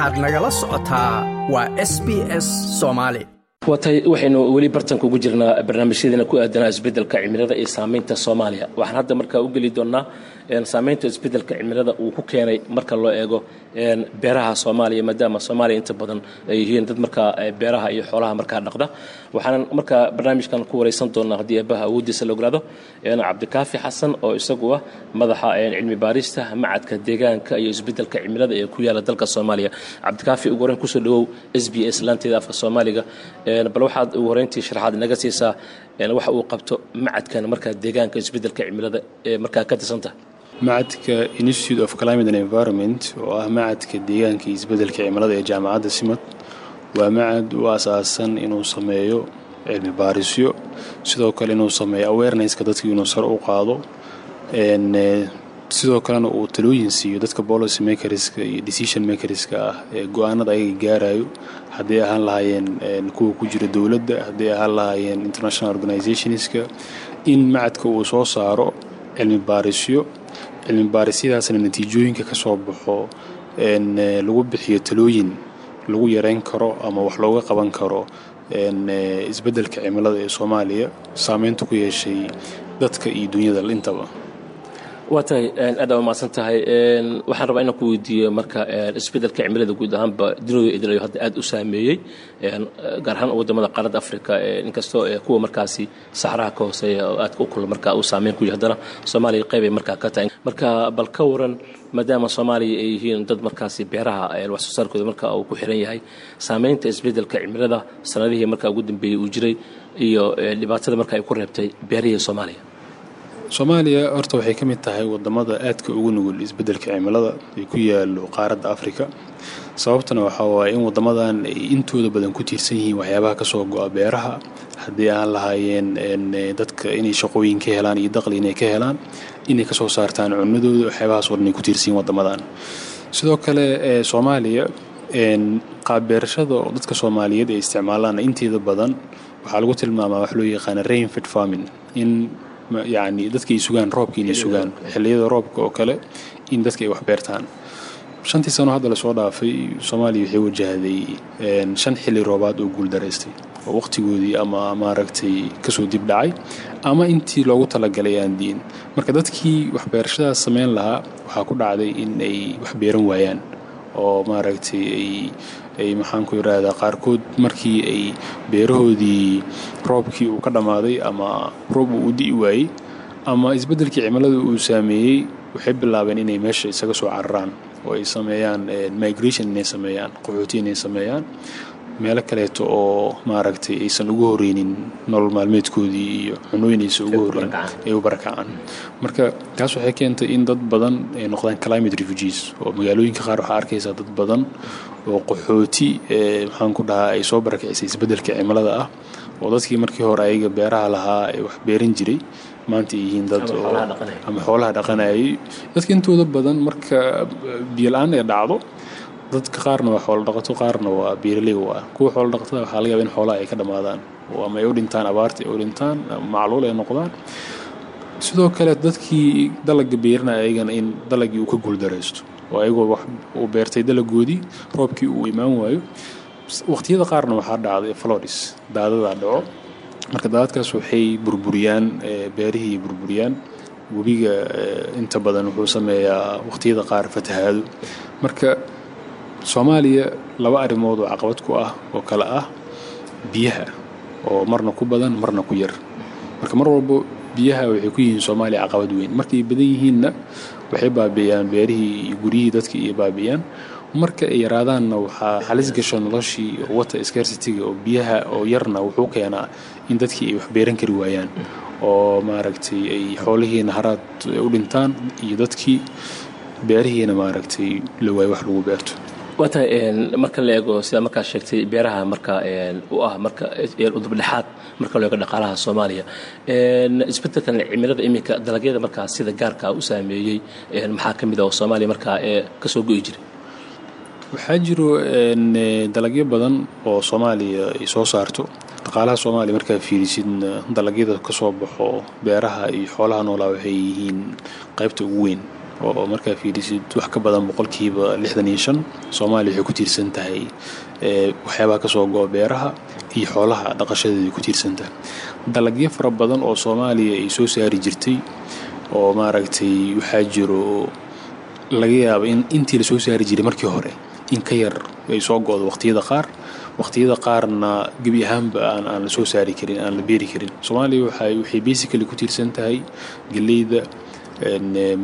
waxaad nagala socotaa waa s b s soomaali waatay waxaynu weli bartanka ugu jirnaa barnaamijyadeena ku aadanaa isbeddelka cimilada iyo saamaynta soomaaliya. Waxaan hadda markaa u geli doonnaa saamaynta isbeddelka cimilada uu ku keenay marka loo eego beeraha soomaaliya maadaama soomaaliya inta badan ay yihiin dad markaa beeraha iyo xoolaha markaa dhaqda. Waxaanan markaa barnaamijkan ku waraysan doonnaa haddii eebbaha awooddiisa la ogaado cabdikaafi xasan oo isagu ah madaxa cilmi baarista macadka deegaanka iyo isbeddelka cimilada ee ku yaalla dalka soomaaliya. Cabdikaafi ugu horreyn ku soo dhawow s b s laanteeda afka soomaaliga. Bal waxaad ugu horreyntii sharaxaad naga siisaa waxa uu qabto macadkan markaa deegaanka isbeddelka cimilada ee markaa ka tirsanta macadka institute of climate and environment oo ah macadka deegaanka iyo isbeddelka cimilada ee jaamacadda simad waa macad u asaasan inuu sameeyo cilmi baarisyo sidoo kale inuu sameeyo awarenesska dadka inuu sar u qaado sidoo kalena uu talooyin siiyo dadka policy makerska iyo decision makerska ah ee go'aanada ayaga gaarayo hadday ahaan lahaayeen kuwa ku jira dowladda hadday ahaan lahaayeen international organizationska in macadka uu soo saaro cilmi baarisyo cilmi baarisyadaasna natiijooyinka ka soo baxo lagu bixiyo talooyin lagu yareyn karo ama wax looga qaban karo isbeddelka cimilada ee soomaaliya saameynta ku yeeshay dadka iyo dunyada intaba waa tahay aad aa umahadsan tahay waxaan rabaa inaan ku weydiiyo marka isbeddelka cimilada guud ahaanba dunida idlayo hadda aad u saameeyey gaar ahaan waddamada qaaradda africa inkastoo kuwa markaasi saxraha ka hooseeya oo aadka u kula markaa uu saameyn ku yahay haddana soomaaliya qeybay markaa ka tahay. Marka bal ka waran maadaama soomaaliya ay yihiin dad markaasi beeraha wax soo saarkooda marka uu ku xiran yahay saameynta isbeddelka cimilada sanadihii markaa ugu dambeeyey uu jiray iyo dhibaatada marka ay ku reebtay beerihii soomaaliya soomaaliya horta waxay ka mid tahay waddamada aadka ugu nugul isbeddelka cimilada ee ku yaalo qaaradda afrika. Sababtana waxaa waaye in wadamadan ay intooda badan ku tiirsan yihiin waxyaabaha ka soo go-a beeraha. Haddii aan lahaayeen dadka inay shaqooyin ka helaan iyo daqli inay ka helaan inay ka soo saartaan cunadooda waxyaabahaas war inay ku tiirsan yihiin sidoo kale soomaaliya qaabbeerashada oo dadka soomaaliyeed ay isticmaalaan inteeda badan. Waxaa lagu tilmaamaa wax loo yaqaana rainfit farming in yacni dadka ay sugaan roobka inay sugaan xilliyada roobka oo kale in dadka ay wax beertaan. Shantii sano hadda la soo dhaafay soomaaliya waxay wajahday shan xilli roobaad oo guuldaraystay oo waqtigoodii ama maaragtay ka soo dib dhacay ama intii loogu talagalay aan diin. Marka dadkii waxbeerashadaas sameyn lahaa waxaa ku dhacday in ay wax beeran waayaan oo maaragtay ay ay maxaan ku yidhaahdaa qaarkood markii ay beerahoodii roobkii uu ka dhammaaday ama roob uu u di'i waayey ama isbeddelkii cimilada uu saameeyey waxay bilaabeen inay meesha isaga soo cararaan oo ay sameeyaan migration inay sameeyaan qaxooti inay sameeyaan meelo kaleeto oo maaragtay aysan ugu horeynin nolol maalmeedkoodii iyo cunooyin aysan ugu horeyn ay u barakacaan marka taas waxay keentay in dad badan ay noqdaan climate refugees oo magaalooyinka qaar waxaa arkaysaa dad badan oo qaxooti maxaan ku dhahaa ay soo barakicisay isbeddelka cimilada ah oo dadkii markii hore ayaga beeraha lahaa ee wax beeran jiray maanta ay yihiin dad ama xoolaha dhaqanayay. Dadka intooda badan marka biyo-la-aan ay dhacdo dadka qaarna waa xoolo dhaqato qaarna waa beeraley ah kuwa xoolo dhaqatada waxaa laga yaba in xoolaha ay ka dhammaadaan. Ama ay u dhintaan abaarta ay u dhintaan macluul ay noqdaan. Sidoo kale dadkii dalaga beerinaya ayagana in dalagii uu ka guuldaraysto oo ayagoo wax uu beertay dalagoodii roobkii uu imaan waayo. Waqtiyada qaarna waxaa dhacday flodis daadadaa dhaco. Marka daadadkaas waxay burburiyaan beerihii burburiyaan. Webiga inta badan wuxuu sameeyaa waqtiyada qaar fatahaado. Marka soomaaliya laba arrimood oo caqabad ku ah oo kale ah biyaha oo marna ku badan marna ku yar. Marka mar walbo biyaha waxay ku yihiin soomaaliya caqabad weyn. Markay badan yihiinna waxay baabi'iyaan beerihii iyo guryihii dadka iyo baabi'iyaan. Marka ay yaraadaanna waxaa halis gasho noloshii water scarcityga oo biyaha oo yarna wuxuu keenaa in dadkii ay wax beeran kari waayaan. Oo maaragtay ay xoolihiina haraad u dhintaan iyo dadkii beerihiina maaragtay la waayo wax lagu beerto waata marka la eego sidaa markaa sheegtay beeraha marka u ah marka udubdhexaad marka loo eego dhaqaalaha soomaaliya. Isbeddelkan cimilada iminka dalagyada markaa sida gaarka u saameeyey maxaa ka mid ah oo soomaaliya markaa ka soo go'i jiray? Waxaa jiro dalagyo badan oo soomaaliya ay soo saarto. Dhaqaalaha soomaaliya markaa fiirisidna dalagyada ka soo baxo beeraha iyo xoolaha noolaa waxay yihiin qaybta ugu weyn oo markaa fiirisid wax ka badan boqolkiiba lixdan iyo shan. Soomaaliya waxay ku tiirsan tahay waxyaabaha ka soo go-a beeraha iyo xoolaha dhaqashadeeda ku tiirsan tahay dalagyo fara badan oo soomaaliya ay soo saari jirtay oo maaragtay waxaa jiro laga yaaba in intii la soo saari jiray markii hore in ka yar ay soo go-do waqtiyada qaar. Waqtiyada qaarna gebi ahaanba aan aan la soo saari karin aan la beeri karin. Soomaaliya waxay basically ku tiirsan tahay geleyda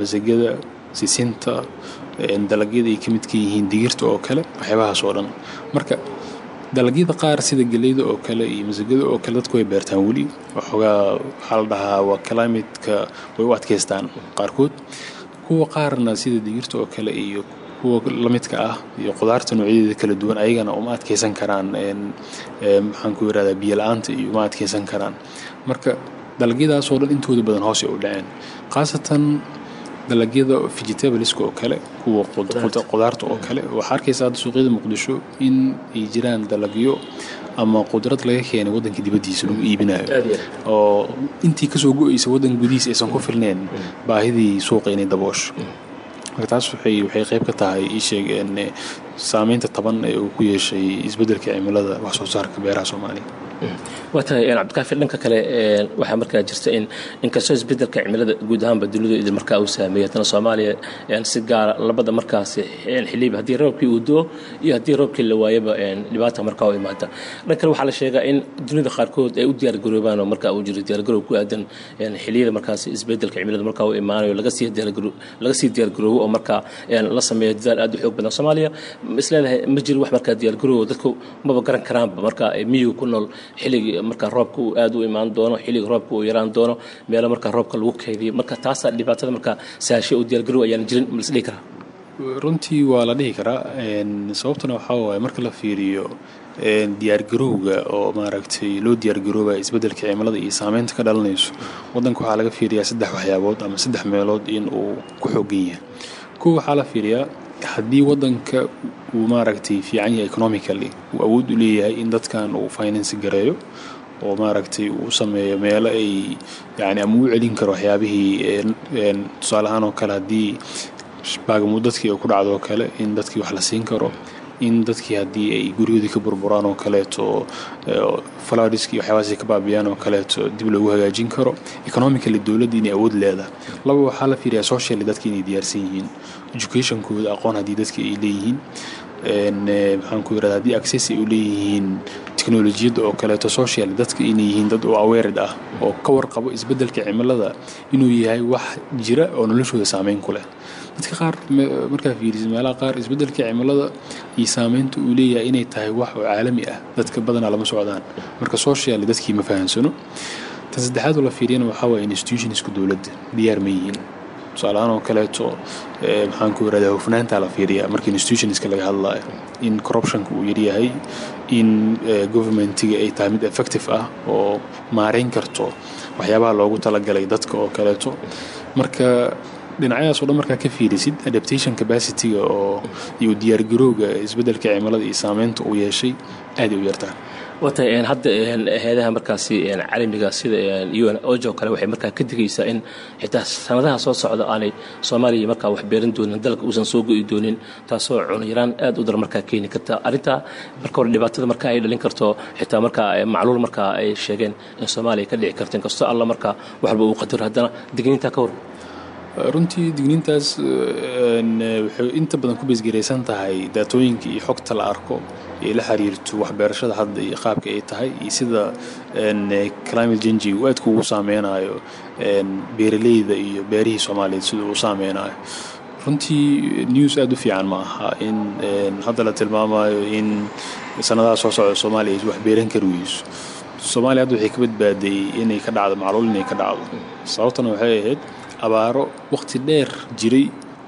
masagada sisinta dalagyada ay ka yihiin digirta oo kale waxyaabahaas oo dhan. Marka dalagyada qaar sida geleyda oo kale iyo masagada oo kale dadku way beertaan weli. Waxoogaa waxaa la dhahaa waa climatka way u adkaystaan qaarkood. Kuwa qaarna sida digirta oo kale iyo kuwa lamidka ah iyo qudaarta noocyadeeda kala duwan ayagana uma adkeysan karaan maxaan ku yirahdaa biyo la'aanta iyo uma adkeysan karaan. Marka dalagyadaasoo dhan intooda badan hoose u dhaceen khaasatan dalagyada vegetableska oo kale kuwa qudaarta. oo kale waxaa arkaysa hadda suuqyada muqdisho in ay jiraan dalagyo ama qudrad laga keenay waddanka dibaddiisa lagu iibinayo oo intii ka soo go-eysa waddanka gudihiisa aysan ku filneen baahidii suuqa inay daboosho. Marka taas waxay waxay qayb ka tahay ii sheegeen saameynta taban ee uu ku yeeshay isbeddelka cimilada wax soo saarka beeraha soomaaliya waa tahay cabdikaafi dhanka kale waxaa markaa jirta in inkastoo isbeddelka cimilada guud ahaanba dunidu idin markaa uu saameeyo. Haddana soomaaliya si gaara labada markaasi xiliiba haddii roobkii uu doo iyo haddii roobkii la waayaba dhibaata markaa u imaata. Dhan kale waxaa la sheegaa in dunida qaarkood ay u diyaargaroobaan oo markaa uu jiro diyaargaroob ku aadan xiliyada markaasi isbeddelka cimilada markaa uu imaanayo laga sii diyaargaroobo oo markaa la sameeyo dadaal aad u xoog badan. Soomaaliya isleedahay ma jiro wax markaa diyaargaroobo dadku maba garan karaanba markaa miyiga ku nool xilligii markaa roobka uu aad u imaan doono xilliga roobka uu yaraan doono meelo markaa roobka lagu keydiyo marka taasaa dhibaatada markaa saashay u diyaargarow ayaan jirin ma lasdhihi karaa? Runtii waa la dhihi karaa. Sababtuna waxaa waaye marka la fiiriyo diyaargarowga oo maaragtay loo diyaargaroobaya isbeddelka cimilada iyo saameynta ka dhalanayso waddanka waxaa laga fiiriyaa saddex waxyaabood ama saddex meelood in uu ku xoogan yahay. Kuwa waxaa la fiiriyaa haddii waddanka uu maaragtay fiican yahay economically uu awood u leeyahay in dadkan uu finance gareeyo oo maaragtay uu sameeyo meelo ay yani ama u celin karo waxyaabihii tusaale ahaan oo kale haddii baagamuud dadkii ay ku dhacdo oo kale in dadkii wax la siin karo in dadkii haddii ay guryahoodii ka burburaan oo kaleeto faladiski waxyaabahaas ka baabiyaan oo kaleeto dib loogu hagaajin karo economically dowladda inay awood leedahay. Laba waxaa la fiiriyaa socially dadki inay diyaarsan yihiin. Educationkooda aqoon haddii dadki ay leeyihiin. Maxaan ku yirahda haddii access ay u leeyihiin teknolojiyadda oo kaleeto social dadka inay yihiin dad oo aweerid ah oo ka warqabo isbeddelka cimilada inuu yahay wax jira oo noloshooda saameyn ku leh dadka qaar markaa fiirisid meelaha qaar isbeddelka cimilada iyo saameynta uu leeyahay inay tahay wax oo caalami ah. Dadka badanaa lama socdaan. Marka social dadkii ma fahansano tan saddexaad oo la fiiriyana waxaa institutionska dowladda diyaar ma yihiin. Tusaalahaan oo kaleeto maxaan ku yirahdaa hufnaanta la fiiriyaa marka institutionska laga hadlayo in corruptionka uu yaryahay in governmentiga ay tahay mid effective ah oo maareyn karto waxyaabaha loogu talagalay dadka oo kaleeto. Marka dhinacyadaas oo dhan markaa ka fiirisid adaptation capacityga oo iyo diyaargarowga isbeddelka cimilada iyo saameynta uu yeeshay aaday u yartaa wata hadda heedaha markaasi caalamiga sida un ojo kale waxay markaa ka digaysaa in xitaa sanadaha soo socda aanay soomaaliya markaa wax beeran doonin dalka uusan soo go'i doonin taasoo cunayaraan aad u dar markaa keeni karta. Arrintaa marka hore dhibaatada marka ay dhalin karto xitaa markaa macluul markaa ay sheegeen in soomaaliya ka dhici karto inkastoo alla markaa wax walba uu qadaro haddana digniintaa ka hor runtii digniintaas waxay inta badan ku beesgaraysan tahay daatooyinka iyo xogta la arko ee la xiriirto waxbeerashada hadda iyo qaabka ay tahay iyo sida climate change uu aadku ugu saameynayo beeraleyda iyo beerihii soomaaliyeed sida uu saameynayo. Runtii news aada u fiican ma aha in hadda la tilmaamayo in sanadaha soo socda soomaaliya ay wax beeran kari weyso soomaaliya hadda waxay ka badbaaday inay ka dhacdo macluul inay ka dhacdo. Sababtana waxay ahayd abaaro waqti dheer jiray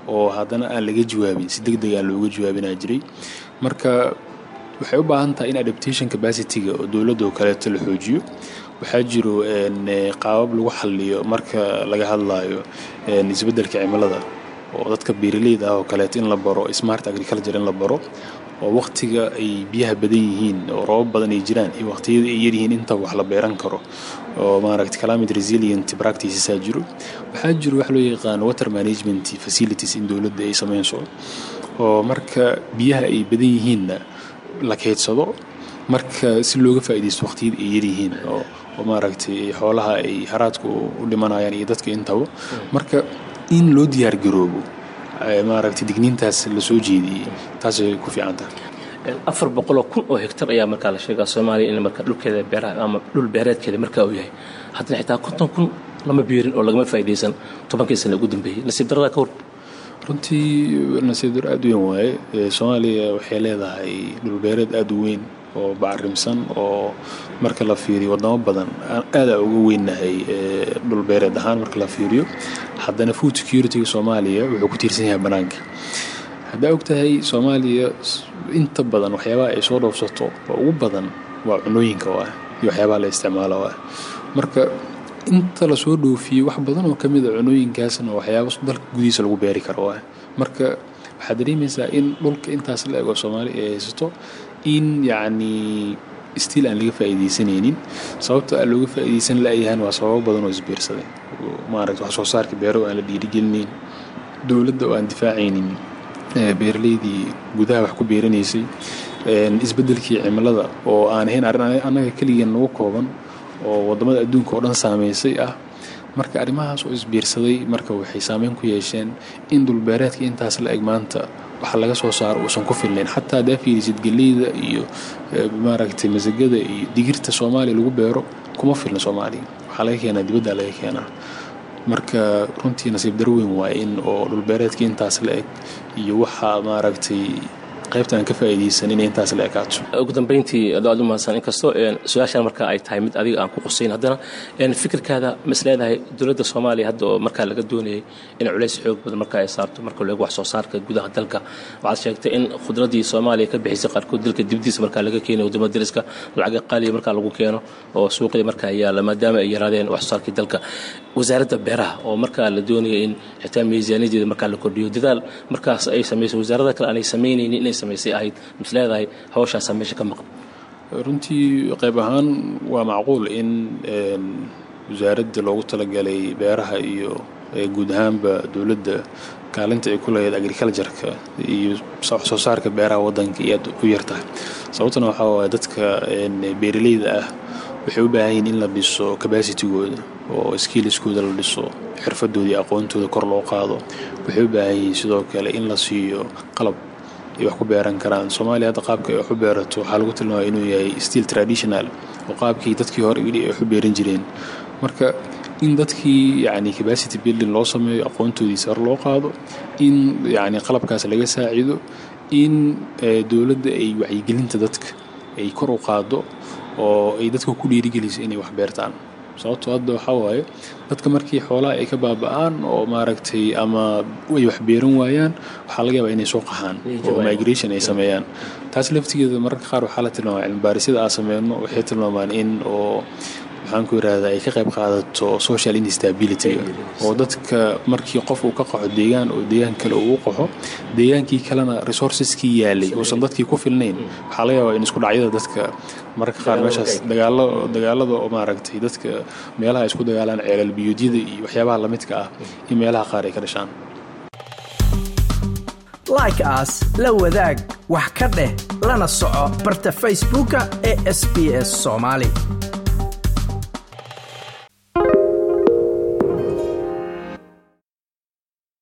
oo haddana aan laga jawaabin si deg aan looga jawaabinaa jiray. Marka waxay u baahan tahay in adaptation capacityga oo dowladda kaleeto la xoojiyo. Waxaa jiro qaabab lagu xaliyo marka laga hadlayo isbeddelka cimilada oo dadka beeraleyda ah oo kaleeto in la baro smart agriculture in la baro oo waqtiga ay biyaha badan yihiin oo roobab badan ay jiraan iyo waqtiyada ay yaryihiin inta wax la beeran karo oo maaragtay climate resilient practicesaa jiro. Waxaa jiro wax loo yaqaano water management facilities in dowladda ay sameynso oo marka biyaha ay badan yihiinna la keydsado marka si looga faa'iidaysto waqtiyada ay yaryihiin oo maaragtay xoolaha ay haraadku u dhimanayaan iyo dadka intaba. Marka in loo diyaar garoobo maaragtay digniintaas la soo jeediyey taasay ku fiican tahay. Afar boqoloo kun oo hektar ayaa markaa la sheegaa soomaaliya in marka dhulkeeda beeraha ama dhul beereedkeeda markaa uu yahay. Haddana xitaa konton kun lama beerin oo lagama faa'iidaysan tobankii sane ugu dambeeyey nasiib darrada ka hor. Runtii nasiib dar aada u weyn waaye soomaaliya waxay leedahay dhulbeereed aada u weyn oo bacrimsan oo marka la fiiriyo wadamo badan aada uga weynahay dhulbeereed ahaan marka la fiiriyo. Haddana food securityga soomaaliya wuxuu ku tiirsan yahay banaanka haddaa og tahay soomaaliya inta badan waxyaabaha ay soo dhoofsato oo ugu badan waa cunooyinka oo ah iyo waxyaabaha la isticmaalo oo ah marka inta la soo dhoofiyo wax badan oo ka mid a cunooyinkaasna waxyaaba dalka gudihiisa lagu beeri karo oo ah marka waxaad dareemaysaa in dhulka intaas la ego soomaaliya ay haysato in yacni stiil aan laga faa'iidaysanaynin sababta aan looga faa'iidaysan la'yahan waa sababo badan oo isbiirsaday. Maaragta wax soo saarka beero aan la dhiirigelinayn dowladda oo aan difaacaynin beeraleydii gudaha wax ku beeranaysay isbeddelkii cimilada oo aan ahayn arrin annaga keligeen nagu kooban oo waddamada adduunka oo dhan saameysay ah marka arrimahaas oo isbiirsaday marka waxay saameyn ku yeesheen in dhulbeereedka intaas la eg maanta waxa laga soo saaro uusan ku filnayn xataa haddaa fiirisid geleyda iyo maaragtay masagada iyo digirta soomaaliya lagu beero kuma filna soomaaliya. Waxaa laga keenaa dibaddaa laga keenaa. Marka runtii nasiib dar weyn waaye in oo dhulbeereedka intaas la eg iyo waxa maaragtay qaybta aan ka faa'iidaysan inay intaas la ekaato. Ugu dambeyntii aad u mahadsan inkastoo su'aashan marka ay tahay mid adiga aan ku qusayn haddana fikirkaada ma is leedahay dowladda soomaaliya hadda oo markaa laga doonayay in culays xoog badan marka ay saarto marka leego wax soo saarka gudaha dalka. Waxaad sheegtay in khudradii soomaaliya ka bixisay qaarkood dalka dibadiisa markaa laga keenay waddamada dariska lacaga qaaliya markaa lagu keeno oo suuqyada markaa yaalla maadaama ay yaraadeen wax soo saarkii dalka. Wasaaradda beeraha oo markaa la doonaya in xitaa miisaaniyadeeda markaa la kordhiyo dadaal markaas ay samayso wasaarada kale aanay samaynaynin inay samaysay ahayd mis leedahay hawshaasaa meesha ka maqan. Runtii qayb ahaan waa macquul in wasaaradda loogu talagalay beeraha iyo guud ahaanba dowladda kaalinta ay ku leeyahed agricultureka iyo soo saarka beeraha waddanka iyo aad u yartahay sababtuna waxaa dadka beeraleyda ah waxay u baahan yihiin in la dhiso cabacitigooda oo skiliskooda la dhiso xirfadooda iyo aqoontooda kor loo qaado. Waxay u baahan yihiin sidoo kale in la siiyo qalab ay wax ku beeran karaan. Soomaaliya hadda qaabka ay wax u beerato waxaa lagu tilmaamaya inuu yahay still traditional oo qaabkii dadkii hore weli ay wax u beeran jireen. Marka in dadkii yacni capacity building loo sameeyo aqoontoodii sar loo qaado in yacni qalabkaas laga saacido in dowladda ay wacyigelinta dadka ay kor u qaado oo ay dadka ku dhiirigeliso inay wax beertaan sababtoo hadda waxaa waaye dadka markii xoolaha ay ka baaba'aan oo maaragtay ama ay wax beeran waayaan waxaa laga yaabaa inay soo qaxaan oo migration ay sameeyaan. Taas laftigeeda mararka qaar waxaa la tilmaama cilmibaarisada aan sameyno waxay tilmaamaan in oo maxaan ku yidhahdaa ay ka qayb qaadato social instability. Oo dadka markii qof uu ka qaxo deegaan oo deegaan kale uu u qaxo deegaankii kalena resourceskii yaalay uusan dadkii ku filnayn. Waxaa laga yaabaa in isku dhacyada dadka mararka qaar meeshaas dagaalada oo maaragtay dadka meelaha isku dagaalaan ceelal biyoodyada iyo waxyaabaha lamidka ah in meelaha qaar ay ka dhashaan. Like aas la wadaag wax ka dheh lana soco barta facebooka ee sb s soomaali